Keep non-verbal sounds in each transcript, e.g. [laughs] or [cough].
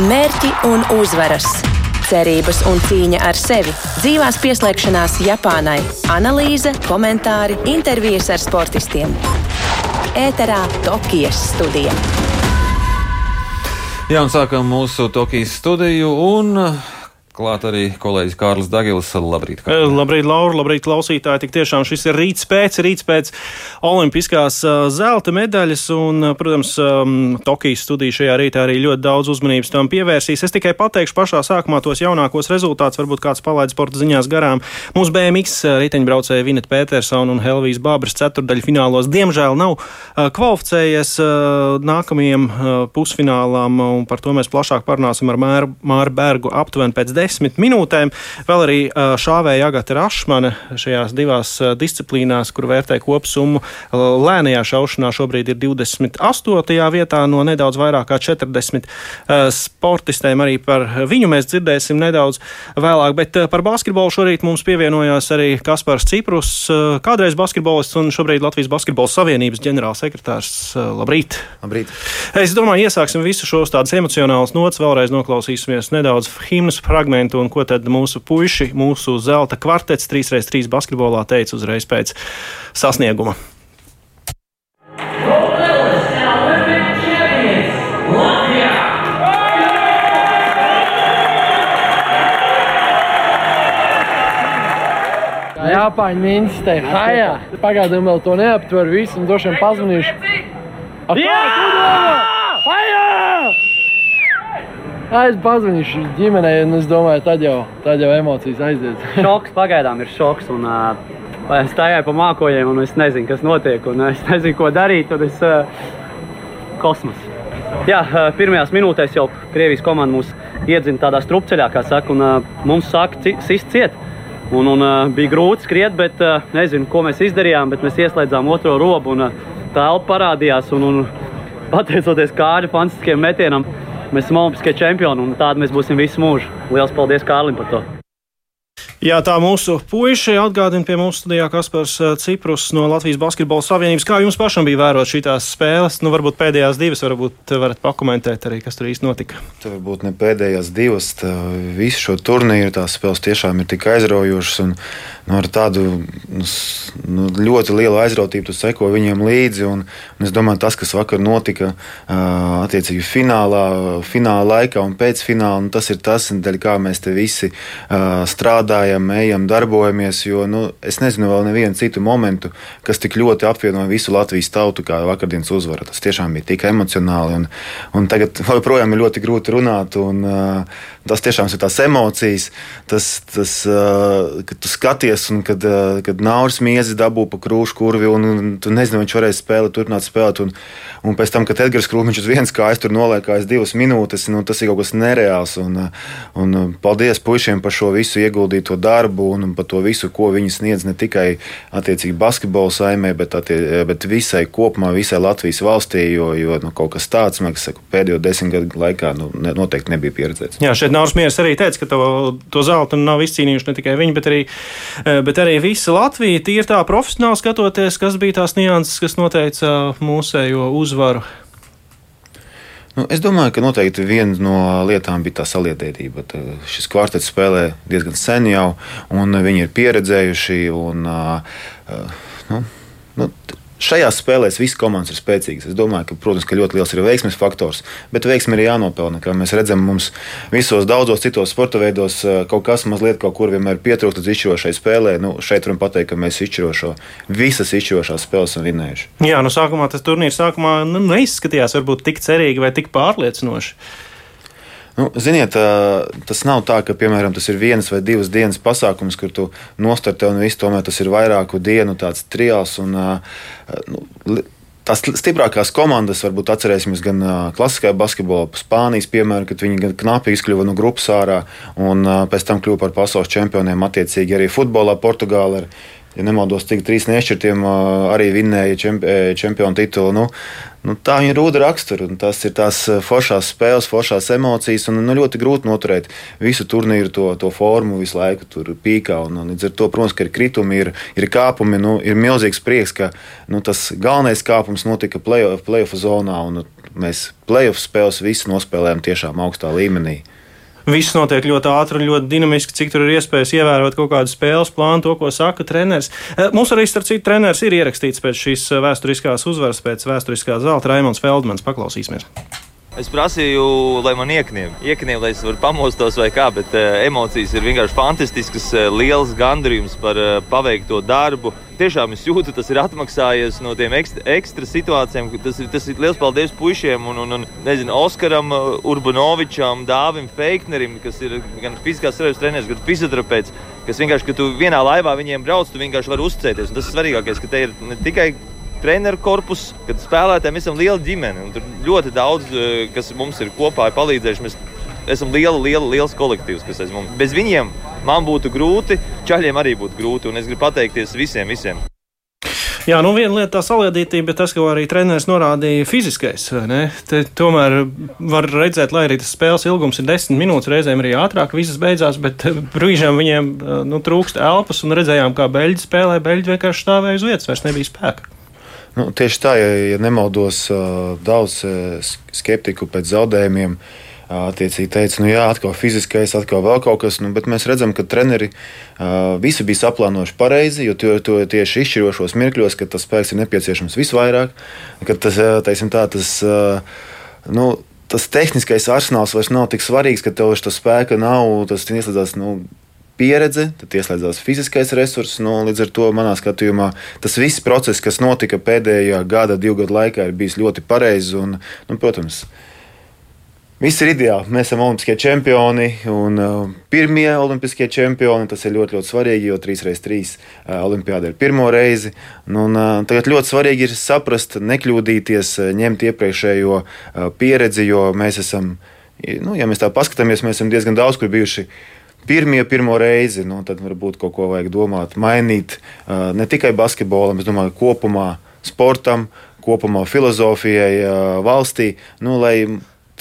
Mērķi un uzvaras, cerības un cīņa ar sevi, dzīvās pieslēgšanās Japānai, analīze, komentāri, intervijas ar sportistiem. Ēterā Tokijas studija. Jā, un sākam mūsu Tokijas studiju. Un Klāt arī kolēģis Kārlis Dagils. Labrīt, Kārlis. Eh, labrīt, Laura, labrīt, klausītāji. Tik tiešām šis ir rīts pēc, rīts pēc olimpiskās uh, zelta medaļas, un, uh, protams, um, Tokijas studija šajā rītā arī ļoti daudz uzmanības tam pievērsīs. Es tikai pateikšu pašā sākumā tos jaunākos rezultātus, varbūt kāds palaid sporta ziņās garām. Mūsu BMX riteņbraucēja Vineta Petersona un Helvijas Bābras ceturdaļu finālos diemžēl nav kvalificējies nākamajiem pusfinālām, un par to mēs plašāk parunāsim ar Māru, Bergu aptuveni pēc desmit minūtēm. Vēl arī šāvēja Agata Rašmane šajās divās disciplīnās, kur vērtē kopsummu lēnajā šaušanā šobrīd ir 28. vietā no nedaudz vairāk kā 40 sportistēm. Arī par viņu mēs dzirdēsim nedaudz vēlāk, bet par basketbolu šorīt mums pievienojās arī Kaspars Ciprus, kādreiz basketbolists un šobrīd Latvijas Basketbola Savienības ģenerālsekretārs. Labrīt! Labrīt! Es domāju, iesāksim visu šos tādus emocionālus nots, vēlreiz noklausīsimies nedaudz himnas fragmentu fragmentu, un ko tad mūsu puiši, mūsu zelta kvartets 3x3 basketbolā teica uzreiz pēc sasnieguma. Jāpāņu ministrē, hajā. Pagaidām vēl to neaptver visu un droši vien pazvanīšu. Jā! Hajā! [laughs] Es pazvanīšu ģimenei, un es domāju, tad jau, tad jau emocijas aizies. [laughs] šoks pagaidām ir šoks. Un, uh, es stāvēju pa mākoņiem, un es nezinu, kas notiek. Un, uh, es nezinu, ko darīt. Un es, uh, kosmos. Jā, uh, pirmajās minūtēs jau Krievijas komanda mūs iedzina tādā strupceļā, kā saka, un uh, mums sāka sist ciet. Un, un, uh, bija grūti skriet, bet uh, nezinu, ko mēs izdarījām. Bet mēs ieslēdzām otro robu, un uh, telpa parādījās. Un, un, pateicoties kāda fantastiskiem metienam, mēs esam olimpiskie čempioni un tādi mēs būsim visu mūžu. Lielas paldies Kārlim par to! Jā, tā mūsu puiši atgādina pie mums studijā Kaspars eh, Ciprus no Latvijas Basketbola Savienības. Kā jums pašam bija vērot šīs spēles? Nu, varbūt pēdējās divas, varbūt varat pakomentēt arī, kas tur īsti notika. Tā varbūt ne pēdējās divas, tā, visu šo turnīru tās spēles tiešām ir tik aizraujošas un nu, ar tādu nu, nu, ļoti lielu aizrautību seko viņiem līdzi. Un, un es domāju, tas, kas vakar notika attiecīgi finālā, fināla laikā un pēc fināla, nu, tas ir tas, dēļ kā mēs te visi strādājam ejam, darbojamies. Jo nu, es nezinu vēl nevienu citu momentu, kas tik ļoti apvienoja visu Latvijas tautu kā vakardienas uzvara. Tas tiešām bija tik emocionāli. Un, un tagad [laughs] joprojām ir ļoti grūti runāt. Un, tas tiešām ir tās emocijas, tas, tas uh, kad tu skaties, un kad, uh, kad Nauris miezi dabū pa krūšu kurvi, un, un tu nezini, vai viņš varēs spēlēt, turpināt spēlēt. Un, un pēc tam, kad Edgars Krūmiņš uz vienas kājas tur noliekās divas minūtes, nu, tas ir kaut kas nereāls. Un, un paldies puišiem par šo visu ieguldīto darbu un par to visu, ko viņi sniedz ne tikai attiecīgi basketbola saimē, bet, attie, bet visai kopumā, visai Latvijas valstī, jo, jo nu, kaut kas tāds, man kas saka, pēdējo desmit gadu laikā nu, noteikti nebija pieredzēts. Jā, šeit Nauris Mieris arī teica, ka to, to zeltu nav izcīnījuši ne tikai viņi, bet arī, bet arī visa Latvija. Tīri tā profesionāli skatoties, kas bija tās nianses, kas noteica mūsējo uzvaru. Nu, es domāju, ka noteikti viena no lietām bija tā saliedētība. Tā šis kvartets spēlē diezgan sen jau, un viņi ir pieredzējuši. Un, uh, nu, nu, Šajās spēlēs visas komandas ir spēcīgas. Es domāju, ka, protams, ka ļoti liels ir veiksmes faktors, bet veiksme ir jānopelna. Kā mēs redzam, mums visos daudzos citos sporta veidos eh, kaut kas mazliet kaut kur vienmēr pietrūkst līdz izšķirošai spēlē. Nu, šeit varam pateikt, ka mēs izšķirošo, visas izšķirošās spēles esam vinējuši. Jā, nu sākumā tas turnīrs sākumā nu, neizskatījās varbūt tik cerīgi vai tik pārliecinoši. Nu, ziniet, tas nav tā, ka piemēram, tas ir viens vai divas dienas pasākums, kur tu nostartē un viss tomēr tas ir vairāku dienu trials. Un, nu, Tās stiprākās komandas, varbūt atcerēsimies gan klasiskajā basketbolā, Spānijas piemēru, kad viņi gan knapi izkļuva no grupas ārā un pēc tam kļuva par pasaules čempioniem. Attiecīgi arī futbolā Portugāla ja nemaldos, cik trīs nešķirtiem arī vinnēja čempionu titulu. Nu, Nu, tā viņa rūda raksturu, un tas ir tās eh, foršās spēles, foršās emocijas, un nu, ļoti grūti noturēt visu turnīru to, to formu visu laiku tur pīkā. Un, un, līdz ar to, protams, ir kritumi, ir, ir kāpumi, nu, ir milzīgs prieks, ka nu, tas galvenais kāpums notika playoff play zonā, un mēs playoff spēles visi nospēlējām tiešām augstā līmenī. Viss notiek ļoti ātri un ļoti dinamiski, cik tur ir iespējas ievērot kaut kādu spēles plānu, to, ko saka treneris. Eh, mums arī, starp citu, treneris ir ierakstīts pēc šīs eh, vēsturiskās uzvaras, pēc vēsturiskā zelta Raimons Feldmans. Paklausīsimies! Es prasīju, lai man iekniem, iekniem lai es varu pamostos vai kā, bet uh, emocijas ir vienkārši fantastiskas, uh, liels gandarījums par uh, paveikto darbu. Tiešām es jūtu, tas ir atmaksājies no tiem ekstra, ekstra situācijām. Tas, tas ir liels paldies puišiem un, un, un nezinu, Oskaram, Urbanovičam, Dāvim Feiknerim, kas ir gan fiziskās savienības treneris, gan fizioterapeits. Kas vienkārši, kad tu vienā laivā viņiem brauc, tu vienkārši vari uzticēties. Un tas ir svarīgākais, ka te ir ne tikai treneru korpus, kad spēlētājiem esam liela ģimene. Tur ļoti daudz, eh, kas mums ir kopā ir palīdzējuši. Mēs esam liela, liela, liels kolektīvs, kas aiz mums. Bez viņiem man būtu grūti, čaļiem arī būtu grūti. Un es gribu pateikties visiem, visiem. Jā, nu viena lieta tā saliedītība, bet tas, ko arī treneris norādīja, fiziskais. Tomēr var redzēt, lai arī tas spēles ilgums ir desmit minūtes, reizēm arī ātrāk visas beidzās, bet eh, brīžiem viņiem eh, nu, trūkst elpas un redzējām, kā beļģi spēlē. Beļģi vienkārši stāvēja uz vietas, vairs nebija spēka. Nu, tieši tā, ja, ja nemaldos, daudz skeptiku pēc zaudējumiem. Attiecīgi teica, nu jā, atkal fiziskais, atkal vēl kaut kas, nu, bet mēs redzam, ka treneri uh, visi bija saplānojuši pareizi, jo to, to tieši izšķirošos mirkļos, kad tas spēks ir nepieciešams visvairāk, kad tas, teiksim tā, tas, uh, nu, tas tehniskais arsenāls vairs nav tik svarīgs, ka tev šis spēka nav, tas ieslēdzās, nu, pieredze, tad ieslēdzās fiziskais resurss. Nu, līdz ar to manā skatījumā tas viss process, kas notika pēdējā gada, divu gadu laikā, ir bijis ļoti pareizs. Nu, protams, Viss ir ideāli. Mēs esam olimpiskie čempioni un uh, pirmie olimpiskie čempioni. Tas ir ļoti, ļoti svarīgi, jo 3x3 uh, olimpiāda ir pirmo reizi. Un, uh, tagad ļoti svarīgi ir saprast, nekļūdīties, ņemt iepriekšējo pieredzi, jo mēs esam, nu, ja mēs tā paskatāmies, mēs esam diezgan daudz kur bijuši pirmie, pirmo reizi, nu, tad varbūt kaut ko vajag domāt, mainīt ne tikai basketbolam, bet domāju, kopumā sportam, kopumā filozofijai, valstī, nu,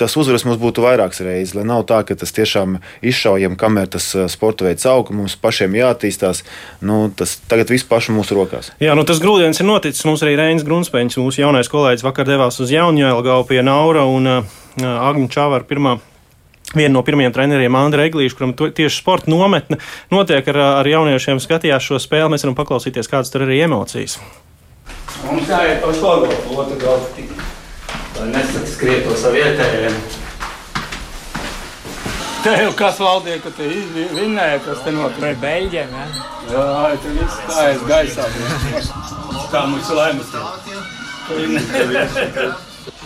tas uzvaras mums būtu vairākas reizes, lai nav tā, ka tas tiešām izšaujam, kamēr tas sporta veids aug, mums pašiem jāattīstās. Nu, tas tagad viss pašu mūsu rokās. Jā, nu tas grūdienis ir noticis. Mums arī Reinis Grunspēņš, mūsu jaunais kolēģis, vakar devās uz Jaunjēlgavu pie Naura un uh, Agņa Čāvara pirmā Viena no pirmajiem treneriem, Andrija Eglīša, kuram tieši sporta nometne notiek ar, ar jauniešiem, skatījās šo spēli. Mēs varam paklausīties, kādas tur ir emocijas. Mums jāiet pa šo otru galu, lai nesaskriet ar vietējiem. Te jau kas valdīja, ka te vinnēja, kas te notiek. Pret beļģiem, jā? Jā, te viss kājas gaisā. Tā mums laimes.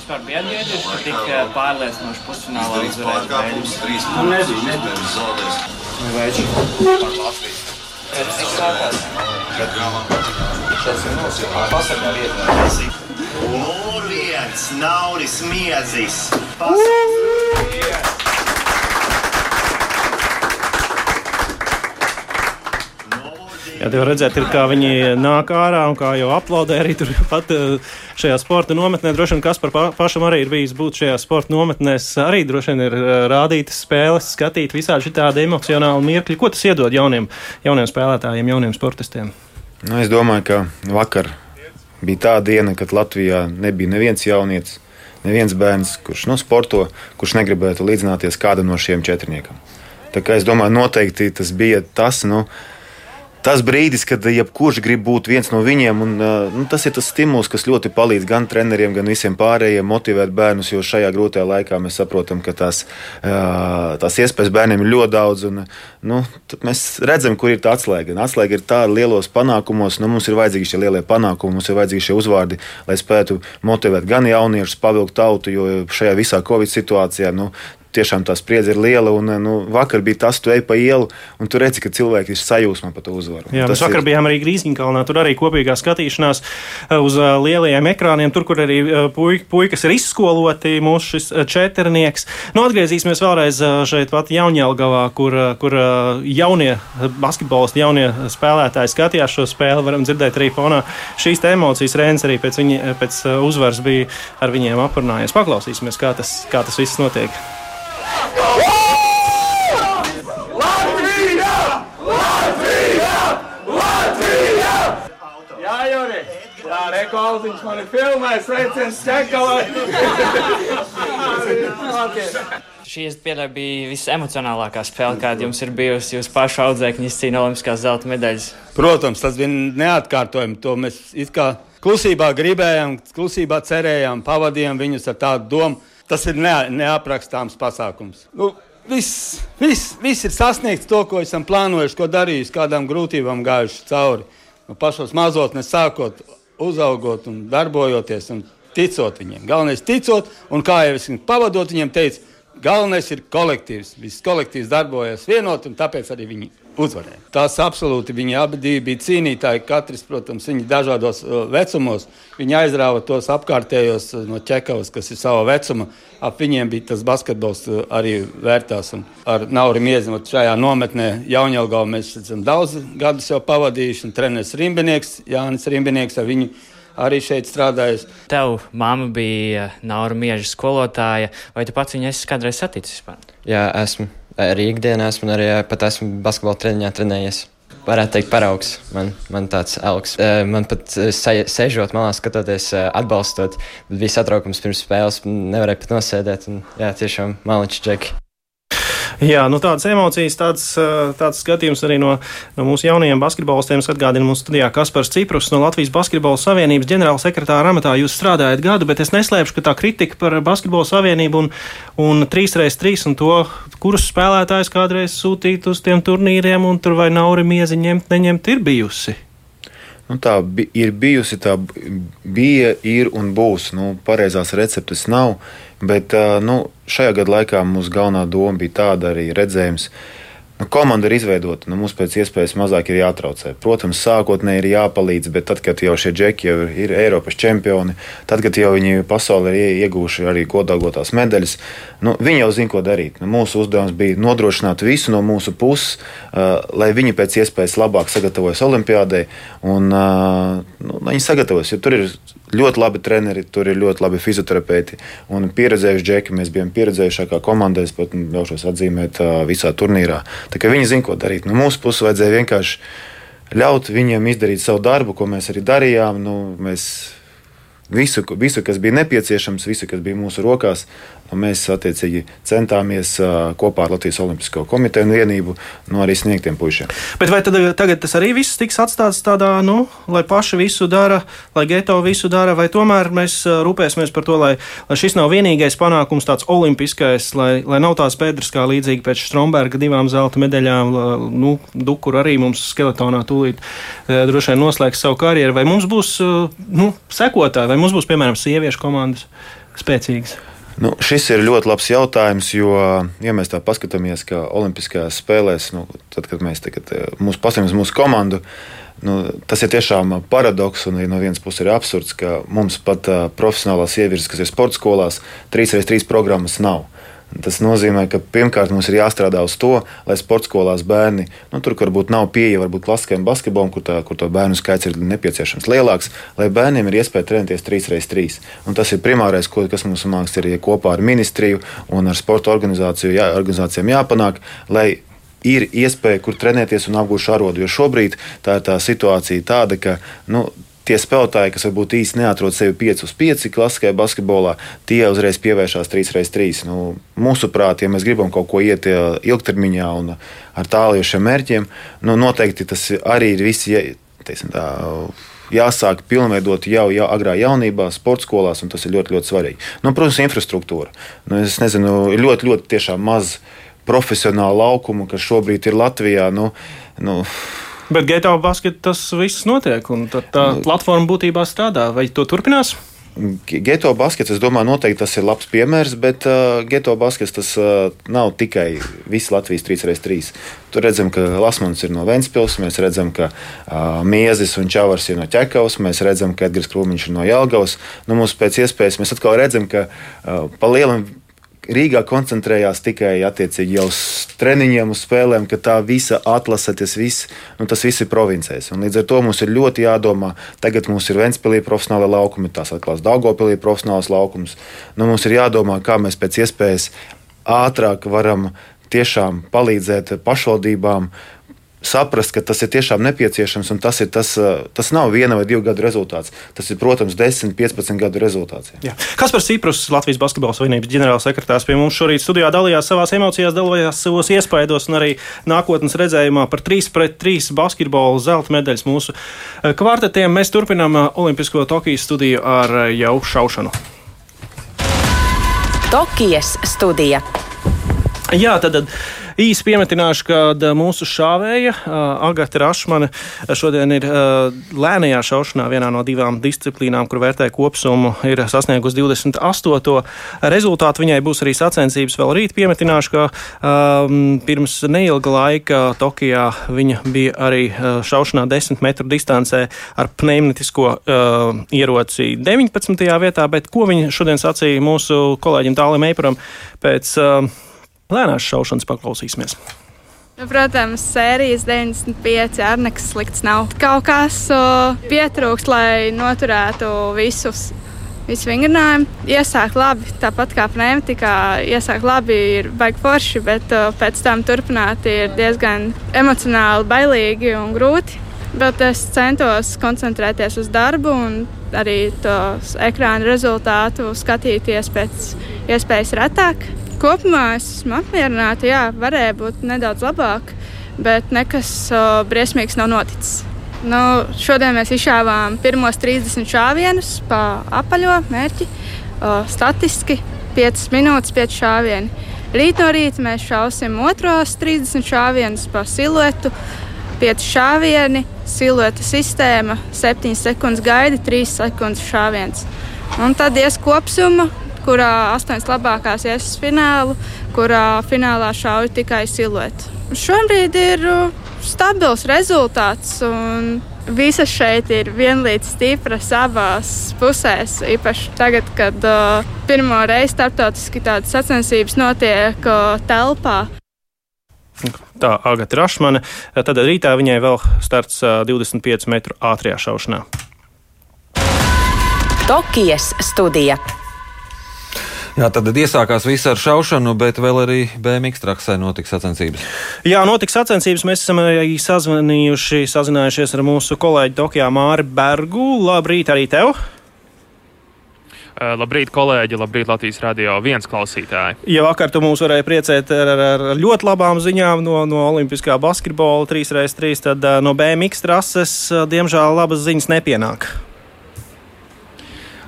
Vispār bija atgriezies, ka tik pārliecinoši pusfinālā uzvarēja Pārkāpums, trīs Nu, punktus, nevis zaudēs. Vai viņš Latvijas? Cik sākās? Kad gāvām Tas ir mūsu pasargā vietā. Numur viens, Nauris Miedzis. Pasaules Jā, var redzēt, ir, kā viņi nāk ārā un kā jau aplaudē arī tur pat eh, šajā sporta nometnē. Droši vien, kas par pa, pašam arī ir bijis būt šajā sporta nometnēs, arī droši vien ir eh, rādītas spēles, skatīt visādi šitādi emocionāli mirkļi. Ko tas iedod jauniem, jauniem spēlētājiem, jauniem sportistiem? Nu, es domāju, ka vakar bija tā diena, kad Latvijā nebija neviens jaunietis, neviens bērns, kurš nu, sporto, kurš negribētu līdzināties kādam no šiem četrniekiem. Tā kā es domāju, noteikti tas bija tas. Nu, Tas brīdis, kad jebkurš grib būt viens no viņiem, un nu, tas ir tas stimuls, kas ļoti palīdz gan treneriem, gan visiem pārējiem motivēt bērnus, jo šajā grūtajā laikā mēs saprotam, ka tās, tās iespējas bērniem ir ļoti daudz. Un, nu, mēs redzam, kur ir tā atslēga. Atslēga ir tā lielos panākumos, nu, mums ir vajadzīgi šie lielie panākumi, mums ir vajadzīgi šie uzvārdi, lai spētu motivēt gan jauniešus, pavilkt tautu, jo šajā visā Covid situācijā. Nu, tiešām tā spriedze ir liela. Un, nu, vakar bija tas, tu ej pa ielu, un tu redzi, ka cilvēki ir sajūsmā par to uzvaru. Jā, tas mēs vakar ir... bijām arī Grīziņkalnā. Tur arī kopīgā skatīšanās uz uh, lielajiem ekrāniem, tur, kur arī puik, puikas ir izskoloti, mūsu šis četrnieks. Nu, atgriezīsimies vēlreiz šeit pat Jaunjēlgavā, kur, kur jaunie basketbolisti, jaunie spēlētāji skatījās šo spēli. Varam dzirdēt arī fonā šīs emocijas. Rēns arī pēc, viņa, pēc uzvaras bija ar viņiem aprunājies. Paklausīsimies, kā tas, kā tas viss notiek. Jā, Juri! Jā, rekordiņš man ir filmējis, sveiciens Čekalai! Šī spēle bija visemocionālākā spēle, kāda jums ir bijusi. Jūs paši audzēkņi izcīnījāt Olimpiskās zelta medaļas. Protams, tas bija neatkārtojami. To mēs kā klusībā gribējām, klusībā cerējām, pavadījām viņus ar tādu domu. Tas ir ne, neaprakstāms pasākums. Nu, viss, viss, viss ir sasniegts to, ko esam plānojuši, ko darījuši, kādām grūtībām gājuši cauri. No pašos mazotnes sākot, uzaugot un darbojoties un ticot viņiem. Galvenais ir ticot, un kā jau es pavadot viņiem teicu, galvenais ir kolektīvs. Viss kolektīvs darbojas vienot, un tāpēc arī viņi uzvarēja. Tās absolūti viņi abi bija cīnītāji. Katrs, protams, viņi dažādos uh, vecumos. Viņi aizrāva tos apkārtējos uh, no ķekavas, kas ir sava vecuma. Ap viņiem bija tas basketbols uh, arī vērtās. Un ar Nauru Mieziņu šajā nometnē Jaunjēlgā mēs esam daudz gadus jau pavadījuši. Un treneris Rimbinieks, Jānis Rimbinieks ar viņu arī šeit strādājis. Tev mamma bija Naura Mieža skolotāja, vai tu pats viņu esi kādreiz saticis? Jā, esmu arī ikdienā esmu, un arī pat esmu basketbola treniņā trenējies. Varētu teikt, paraugs man, man tāds augs. Man pat sēžot malā, skatoties, atbalstot, bija satraukums pirms spēles, nevarēja pat nosēdēt. Un, jā, tiešām maliņš džeki. Jā, nu tādas emocijas, tāds, tāds skatījums arī no, no mūsu jaunajiem basketbolistiem. Es atgādinu, mums studijā Kaspars Ciprus no Latvijas Basketbola Savienības ģenerālsekretāra amatā. Jūs strādājat gadu, bet es neslēpšu, ka tā kritika par Basketbola Savienību un, un 3x3 un to, kurus spēlētājus kādreiz sūtīt uz tiem turnīriem un tur vai nauri miezi ņemt, neņemt, ir bijusi. Nu, tā bi ir bijusi, tā bija, ir un būs. Nu, pareizās receptes nav. Bet nu, šajā gada laikā mūsu galvenā doma bija tāda arī redzējums. Nu, komanda ir izveidota, nu, mums pēc iespējas mazāk ir jātraucē. Protams, sākotnēji ir jāpalīdz, bet tad, kad jau šie džeki jau ir Eiropas čempioni, tad, kad jau viņi pasaulē ir ieguvuši arī godāgotās medaļas, nu, viņi jau zina, ko darīt. Nu, mūsu uzdevums bija nodrošināt visu no mūsu puses, uh, lai viņi pēc iespējas labāk sagatavojas Olimpiādai un uh, nu, viņi sagatavojas. Tur ir ļoti labi treneri, tur ir ļoti labi fizioterapeiti un pieredzējuši džeki. Mēs bijām pieredzējušākā komanda, es pat ļaušos atzīmēt visā turnīrā. Tā kā viņi zina, ko darīt. No mūsu puses vajadzēja vienkārši ļaut viņiem izdarīt savu darbu, ko mēs arī darījām. Nu, mēs visu, visu, kas bija nepieciešams, visu, kas bija mūsu rokās, Nu, mēs attiecīgi centāmies kopā ar Latvijas Olimpisko komiteju un vienību nu, arī sniegt tiem puišiem. Bet vai tad, tagad tas arī viss tiks atstāts tādā, nu, lai paši visu dara, lai geto visu dara, vai tomēr mēs rūpēsimies par to, lai, lai šis nav vienīgais panākums, tāds olimpiskais, lai, lai nav tās pēdas kā līdzīgi pēc Stromberga divām zelta medaļām, nu, Dukur arī mums skeletonā tūlīt droši vien noslēgs savu karjeru, vai mums būs nu, sekotāji, vai mums būs, piemēram, sieviešu komandas spēcīgas. Nu, šis ir ļoti labs jautājums, jo, ja mēs tā paskatāmies, ka Olimpiskajās spēlēs, nu, tad, kad mēs tagad, eh, paskatāmies mūsu komandu, nu, tas ir tiešām paradoks un no vienas puses ir absurds, ka mums pat uh, profesionālās ievirzes, kas ir sporta skolās, 3x3 programmas nav. Tas nozīmē, ka pirmkārt mums ir jāstrādā uz to, lai sporta skolās bērni, nu, tur varbūt nav pieeja varbūt klasiskajam basketbolam, kur, tā, kur to bērnu skaits ir nepieciešams lielāks, lai bērniem ir iespēja trenēties 3x3. Un tas ir primārais, ko, kas mums mākslinieks ir ja kopā ar ministriju un ar sporta organizāciju, jā, organizācijām jāpanāk, lai ir iespēja, kur trenēties un apgūt šārodu. Jo šobrīd tā ir tā situācija tāda, ka nu, tie spēlētāji, kas varbūt īsti neatrod sevi 5 uz 5 klasiskajā basketbolā, tie uzreiz pievēršās 3x3. Nu, mūsuprāt, ja mēs gribam kaut ko iet ilgtermiņā un ar tālākiem mērķiem, nu, noteikti tas arī ir viss. Teiksim, tā, jāsāk pilnveidot jau, jau agrā jaunībā, sporta skolās, un tas ir ļoti, ļoti svarīgi. Nu, protams, infrastruktūra. Nu, es nezinu, ir ļoti, ļoti maz profesionālu laukumu, kas šobrīd ir Latvijā. Nu, nu, Bet Gaitā basketā tas viss notiek, un tā, tā nu, platforma būtībā strādā. Vai to turpinās? Geto baskets, es domāju, noteikti tas ir labs piemērs, bet uh, geto baskets tas uh, nav tikai viss Latvijas 3x3. Tur redzam, ka Lasmans ir no Ventspils, mēs redzam, ka uh, Miezis un Čavars ir no Ķekavas, mēs redzam, ka Edgars Krūmiņš ir no Jelgavas. Nu, mums pēc iespējas mēs atkal redzam, ka uh, pa lielam Rīgā koncentrējās tikai attiecīgi jau uz treniņiem, uz spēlēm, ka tā visa atlase, tas viss, nu, tas viss ir provincēs. Un līdz ar to mums ir ļoti jādomā. Tagad mums ir Ventspīlī profesionāla laukuma, tās atklās Daugopilī profesionāls laukums. Nu, mums ir jādomā, kā mēs pēc iespējas ātrāk varam tiešām palīdzēt pašvaldībām saprast, ka tas ir tiešām nepieciešams un tas, ir tas, tas nav viena vai divu gadu rezultāts. Tas ir, protams, 10, 15 gadu rezultāts. Jā. Kas par Ciprus Latvijas Basketbola Savienības ģenerālsekretārs pie mums šorīt studijā dalījās savās emocijās, dalījās savos iespaidos un arī nākotnes redzējumā par 3 pret 3 basketbolu zelta medaļas mūsu kvartetiem. Mēs turpinām Olimpisko Tokijas studiju ar jau šaušanu. Tokijas studija. Jā, tad. Īsi piemetināšu, ka mūsu šāvēja Agata Rašmane šodien ir lēnajā šaušanā vienā no divām disciplīnām, kur vērtē kopsumu, ir sasniegusi 28. rezultātu. Viņai būs arī sacensības vēl rīt. Piemetināšu, ka um, pirms neilga laika Tokijā viņa bija arī šaušanā 10 metru distancē ar pneimatisko uh, ieroci 19. vietā, bet ko viņa šodien sacīja mūsu kolēģim Tālim Eiparam pēc uh, lēnās šaušanas paklausīsimies. Nu, protams, sērijas 95 ar nekas slikts nav. Kaut kas uh, pietrūkst, lai noturētu visus. Visu vingrinājumu iesāk labi, tāpat kā pneimatikā. Iesāk labi, ir baigi forši, bet uh, pēc tam turpināt ir diezgan emocionāli, bailīgi un grūti. Bet es centos koncentrēties uz darbu un arī tos ekrāna rezultātu skatīties pēc iespējas retāk. Kopumā es esmu apmierināta. Jā, varēja būt nedaudz labāk, bet nekas uh, briesmīgs nav noticis. Nu, šodien mēs izšāvām pirmos 30 šāvienus pa apaļo mērķi. Uh, statistiski 5 minūtes, 5 šāvieni. Rīt no rīta mēs šausim otros 30 šāvienus pa siluetu. 5 šāvieni, silueta sistēma, 7 sekundes gaida, 3 sekundes šāviens. Un tad ies kopsuma, kurā astoņas labākās ies uz finālu, kurā finālā šauja tikai silueti. Šobrīd ir uh, stabils rezultāts. Visas šeit ir vienlīdz stipras abās pusēs. Īpaši tagad, kad uh, pirmo reizi starptautiski tādas sacensības notiek uh, telpā. Tā Agata Rašmane. Tad rītā viņai vēl starts uh, 25 metru ātrajā šaušanā. Tokijas studija. Jā, tad iesākās viss ar šaušanu, bet vēl arī BMX traksē notiks sacensības. Jā, notiks sacensības. Mēs esam arī sazvanījuši, sazinājušies ar mūsu kolēģi Tokijā Māri Bergu. Labrīt arī tev! Uh, labrīt, kolēģi! Labrīt, Latvijas radio viens klausītāji! Ja vakar tu mūs varēji priecēt ar, ar, ar ļoti labām ziņām no, no Olimpiskā basketbola 3x3, tad uh, no BMX trases, uh, diemžēl, labas ziņas nepienāk.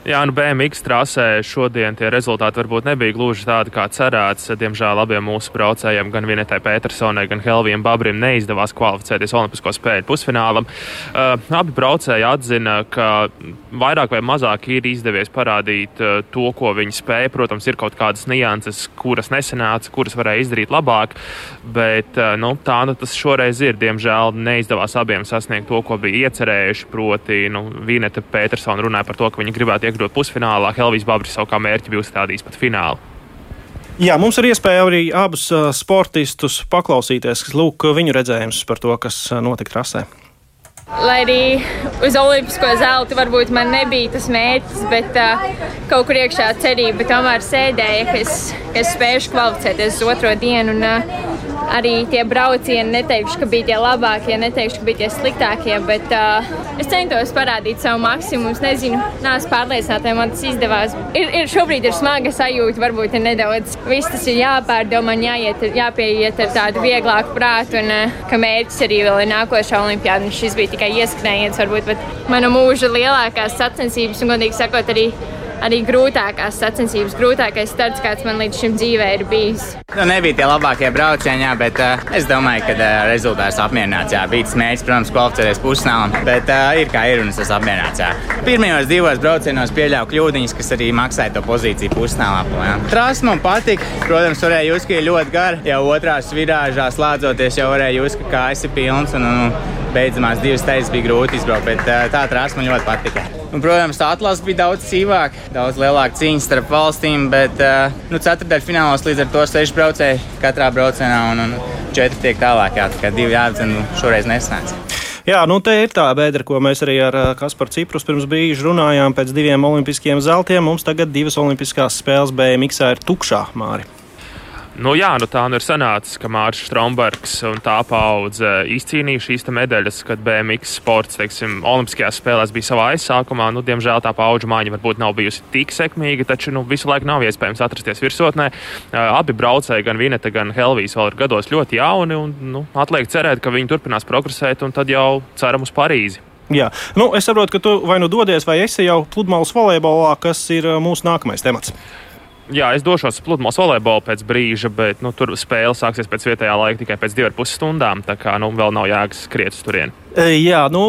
Jā, nu BMX trasē šodien tie rezultāti varbūt nebija gluži tādi, kā cerēts. Diemžēl abiem mūsu braucējiem, gan Vinetai Petersonai, gan Helvijam Babrim, neizdevās kvalificēties Olimpisko spēļu pusfinālam. Uh, abi braucēji atzina, ka vairāk vai mazāk ir izdevies parādīt uh, to, ko viņi spēja. Protams, ir kaut kādas nianses, kuras nesenāca, kuras varēja izdarīt labāk, bet uh, nu, tā nu tas šoreiz ir. Diemžēl neizdevās abiem sasniegt to, ko bija iecerējuši. Proti, nu, Vineta Petersona runāja par to, ka viņi gribētu iekļūt pusfinālā. Helvijas Babris savu kā mērķi bija uzstādījis pat finālu. Jā, mums ir iespēja arī abus sportistus paklausīties, kas lūk viņu redzējums par to, kas notika trasē. Lai arī uz Olimpisko zelta varbūt man nebija tas mērķis, bet uh, kaut kur iekšā cerība tomēr sēdēja, ka es, ka es spēšu kvalificēties uz otro dienu. Un, uh, arī tie braucieni, neteikšu, ka bija tie labākie, neteikšu, ka bija tie sliktākie, bet uh, es centos parādīt savu maksimumu. Es nezinu, neesmu pārliecināta, vai man tas izdevās. Ir, ir šobrīd ir smaga sajūta, varbūt ir nedaudz. Viss tas ir jāpārdomā, jāiet, jāpieiet ar tādu vieglāku prātu, un uh, ka mērķis arī vēl ir nākošā olimpiāda. Šis bija tikai ieskrējiens, varbūt, bet mana mūža lielākās sacensības, un, godīgi sakot, arī arī grūtākās sacensības, grūtākais starts, kāds man līdz šim dzīvē ir bijis. Nu, nebija tie labākie braucieni, jā, bet uh, es domāju, ka uh, rezultāts apmierināts. Jā, bija tas mērķis, protams, kvalificēties pusfinālam, bet uh, ir kā ir un es esmu apmierināts. Jā. Pirmajos divos braucienos pieļāvu kļūdiņas, kas arī maksāja to pozīciju pusfinālā. Trāsa man patika. Protams, varēja just, ka ir ļoti gara. Jau otrās virāžā slēdzoties, jau varēja just, ka kājas ir pilns. Un, un, beidzamās divas teizes bija grūti izbraukt, bet tā trāsa man ļoti patika. Un, protams, tā atlase bija daudz sīvāka, daudz lielāka cīņa starp valstīm, bet uh, nu, ceturdaļfinālos līdz ar to seši braucēji katrā braucienā un, un četri tiek tālāk. Jā, tā kā divi jāatdzen, šoreiz nesnāca. Jā, nu te ir tā bedra, ko mēs arī ar Kasparu Ciprus pirms brīža runājām. Pēc diviem olimpiskiem zeltiem mums tagad divas olimpiskās spēles BMX ir tukšā māri. Nu, jā, nu tā nu ir sanācis, ka Mārcis Strombergs un tā paudze izcīnīja šīs medaļas, kad BMX sports, teiksim, Olimpiskajās spēlēs bija savā aizsākumā. Nu, diemžēl tā paudžu mājiņa varbūt nav bijusi tik sekmīga, taču nu, visu laiku nav iespējams atrasties virsotnē. Abi braucēji, gan Vineta, gan Helvijas, vēl ir gados ļoti jauni, un nu, atliek cerēt, ka viņi turpinās progresēt, un tad jau ceram uz Parīzi. Jā, nu, es saprotu, ka tu vai nu dodies, vai esi jau pludmales volejbolā, kas ir mūsu nākamais temats. Jā, es došos uz pludmales volejbolu pēc brīža, bet nu, tur spēle sāksies pēc vietējā laika tikai pēc divām puses stundām. Tā kā nu, vēl nav jēgas skriet uz turieni. Jā, nu,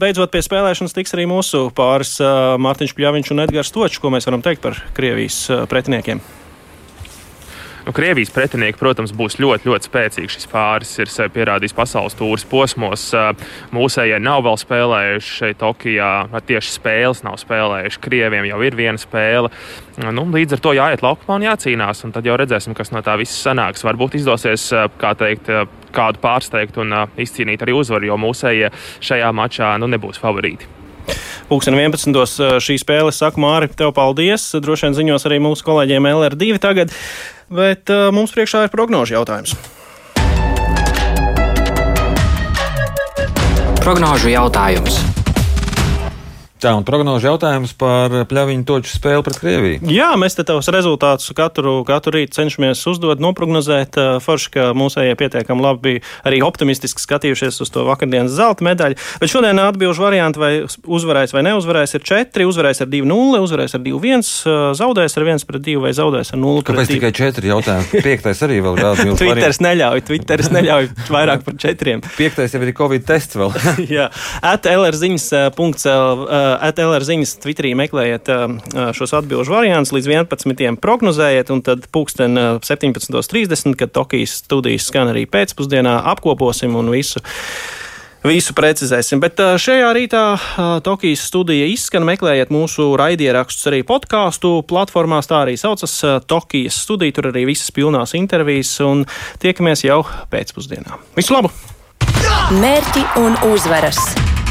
beidzot pie spēlēšanas tiks arī mūsu pāris Mārtiņš Pļaviņš un Edgars Točs, ko mēs varam teikt par Krievijas pretiniekiem. Nu, Krievijas pretinieki, protams, būs ļoti, ļoti spēcīgi. Šis pāris ir sevi pierādījis pasaules tūris posmos. Mūsējie nav vēl spēlējuši šeit Tokijā, tieši spēles nav spēlējuši. Krieviem jau ir viena spēle. Nu, līdz ar to jāiet laukumā un jācīnās, un tad jau redzēsim, kas no tā viss sanāks. Varbūt izdosies, kā teikt, kādu pārsteigt un izcīnīt arī uzvaru, jo mūsējie šajā mačā nu, nebūs favorīti. Pūksteni 11. šī spēle saka Māri, tev paldies. Droši vien ziņos arī mūsu kolēģiem LR2 tagad bet uh, mums priekšā ir prognožu jautājums. Prognožu jautājums. Tā un prognožu jautājums par pļaviņu toču spēli pret Krieviju. Jā, mēs te tavus rezultātus katru, katru rītu cenšamies uzdot, noprognozēt. Forši, ka mūsējie pietiekami labi bija arī optimistiski skatījušies uz to vakardienas zelta medaļu. Bet šodien atbilžu varianti, vai uzvarēs vai neuzvarēs, ir četri. Uzvarēs ar 2-0, uzvarēs ar 2-1, zaudēs ar 1 pret 2 vai zaudēs ar 0. Kāpēc tikai četri jautājumi? [laughs] Piektais arī vēl kāds - Twitteris neļauj, Twitteris neļauj vairāk par četriem. Piektais jau ir Covid tests vēl. [laughs] Jā, at lrziņas.lv ETLR ziņas Twitterī meklējiet šos atbildžu variantus līdz 11. prognozējiet, un tad pulksten 17.30, kad Tokijas studijas skan arī pēcpusdienā, apkoposim un visu. Visu precizēsim, bet šajā rītā Tokijas studija izskan. Meklējiet mūsu raidierakstus arī podkāstu platformās. Tā arī saucas Tokijas studija. Tur arī visas pilnās intervijas un tiekamies jau pēcpusdienā. Visu labu! Mērķi un uzvaras!